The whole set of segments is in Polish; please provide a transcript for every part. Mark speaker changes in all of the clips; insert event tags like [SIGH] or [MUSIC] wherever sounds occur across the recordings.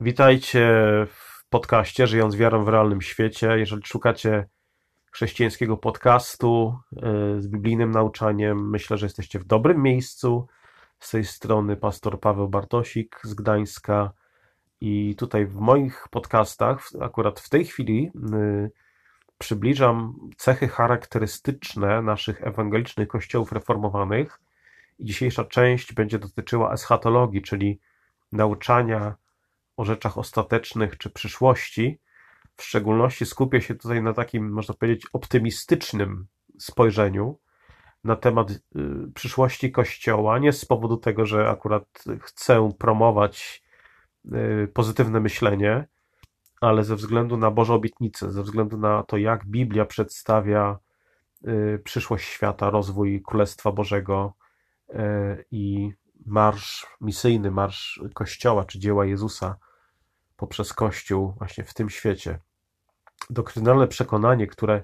Speaker 1: Witajcie w podcaście Żyjąc wiarą w realnym świecie. Jeżeli szukacie chrześcijańskiego podcastu y, z biblijnym nauczaniem, myślę, że jesteście w dobrym miejscu. Z tej strony pastor Paweł Bartosik z Gdańska. I tutaj w moich podcastach, akurat w tej chwili, y, przybliżam cechy charakterystyczne naszych ewangelicznych kościołów reformowanych. Dzisiejsza część będzie dotyczyła eschatologii, czyli nauczania o rzeczach ostatecznych czy przyszłości. W szczególności skupię się tutaj na takim, można powiedzieć, optymistycznym spojrzeniu na temat y, przyszłości Kościoła. Nie z powodu tego, że akurat chcę promować y, pozytywne myślenie, ale ze względu na Boże obietnice, ze względu na to, jak Biblia przedstawia y, przyszłość świata, rozwój Królestwa Bożego i marsz misyjny, marsz Kościoła czy dzieła Jezusa poprzez Kościół właśnie w tym świecie. Doktrynalne przekonanie, które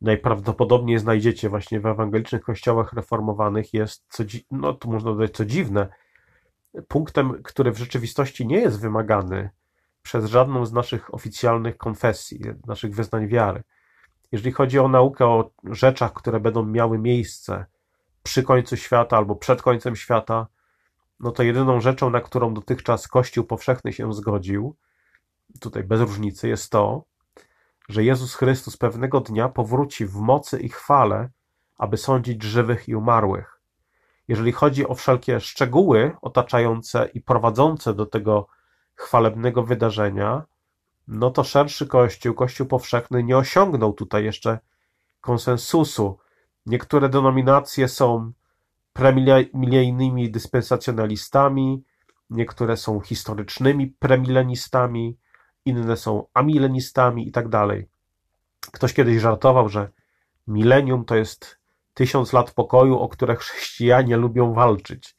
Speaker 1: najprawdopodobniej znajdziecie właśnie w ewangelicznych kościołach reformowanych jest, co, no tu można dodać co dziwne, punktem, który w rzeczywistości nie jest wymagany przez żadną z naszych oficjalnych konfesji, naszych wyznań wiary. Jeżeli chodzi o naukę o rzeczach, które będą miały miejsce przy końcu świata albo przed końcem świata, no to jedyną rzeczą, na którą dotychczas Kościół powszechny się zgodził, tutaj bez różnicy, jest to, że Jezus Chrystus pewnego dnia powróci w mocy i chwale, aby sądzić żywych i umarłych. Jeżeli chodzi o wszelkie szczegóły otaczające i prowadzące do tego chwalebnego wydarzenia, no to szerszy Kościół, Kościół powszechny nie osiągnął tutaj jeszcze konsensusu. Niektóre denominacje są premilenijnymi dyspensacjonalistami, niektóre są historycznymi premilenistami, inne są amilenistami i tak dalej. Ktoś kiedyś żartował, że milenium to jest tysiąc lat pokoju, o które chrześcijanie lubią walczyć.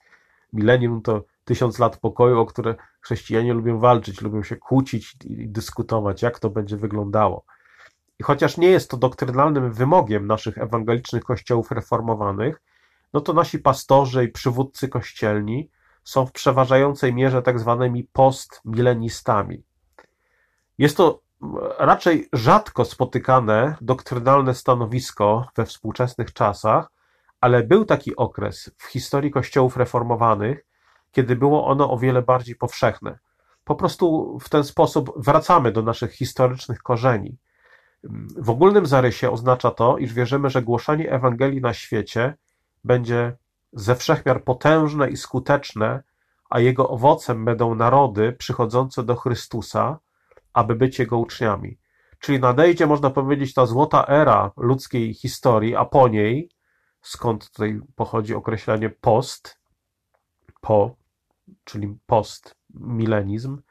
Speaker 1: Milenium to tysiąc lat pokoju, o które chrześcijanie lubią walczyć, lubią się kłócić i dyskutować, jak to będzie wyglądało. I chociaż nie jest to doktrynalnym wymogiem naszych ewangelicznych kościołów reformowanych, no to nasi pastorzy i przywódcy kościelni są w przeważającej mierze tak zwanymi postmilenistami. Jest to raczej rzadko spotykane doktrynalne stanowisko we współczesnych czasach, ale był taki okres w historii kościołów reformowanych, kiedy było ono o wiele bardziej powszechne. Po prostu w ten sposób wracamy do naszych historycznych korzeni. W ogólnym zarysie oznacza to, iż wierzymy, że głoszenie Ewangelii na świecie będzie ze wszechmiar potężne i skuteczne, a jego owocem będą narody przychodzące do Chrystusa, aby być jego uczniami. Czyli nadejdzie, można powiedzieć, ta złota era ludzkiej historii, a po niej, skąd tutaj pochodzi określenie post, po, czyli post milenizm,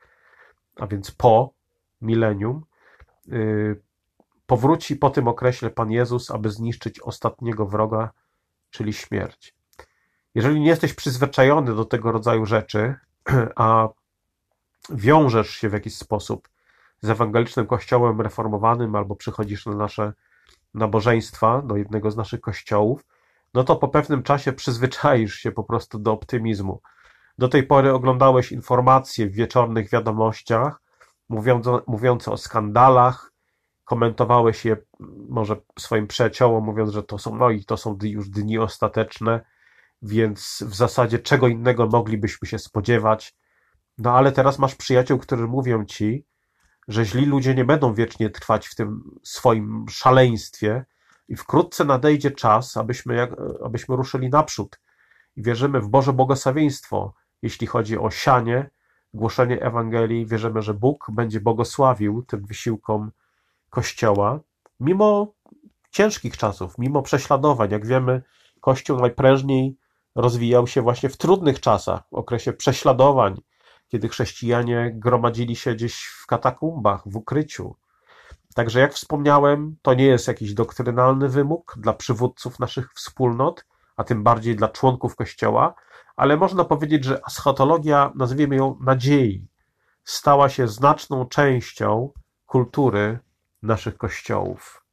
Speaker 1: a więc po milenium, yy, powróci po tym określe Pan Jezus, aby zniszczyć ostatniego wroga, czyli śmierć. Jeżeli nie jesteś przyzwyczajony do tego rodzaju rzeczy, [CLEARS THROAT] a wiążesz się w jakiś sposób z ewangelicznym kościołem reformowanym albo przychodzisz na nasze nabożeństwa, do jednego z naszych kościołów, no to po pewnym czasie przyzwyczaisz się po prostu do optymizmu. Do tej pory oglądałeś informacje w wieczornych wiadomościach mówiące, mówiące o skandalach, komentowałeś je może swoim przyjaciołom, mówiąc, że to są, no i to są już dni ostateczne, więc w zasadzie czego innego moglibyśmy się spodziewać. No ale teraz masz przyjaciół, którzy mówią ci, że źli ludzie nie będą wiecznie trwać w tym swoim szaleństwie i wkrótce nadejdzie czas, abyśmy, jak, abyśmy ruszyli naprzód. I wierzymy w Boże błogosławieństwo, jeśli chodzi o sianie, głoszenie Ewangelii. Wierzymy, że Bóg będzie błogosławił tym wysiłkom Kościoła, mimo ciężkich czasów, mimo prześladowań. Jak wiemy, Kościół najprężniej rozwijał się właśnie w trudnych czasach, w okresie prześladowań, kiedy chrześcijanie gromadzili się gdzieś w katakumbach, w ukryciu. Także, jak wspomniałem, to nie jest jakiś doktrynalny wymóg dla przywódców naszych wspólnot, a tym bardziej dla członków Kościoła, ale można powiedzieć, że eschatologia, nazwijmy ją nadziei, stała się znaczną częścią kultury naszych kościołów.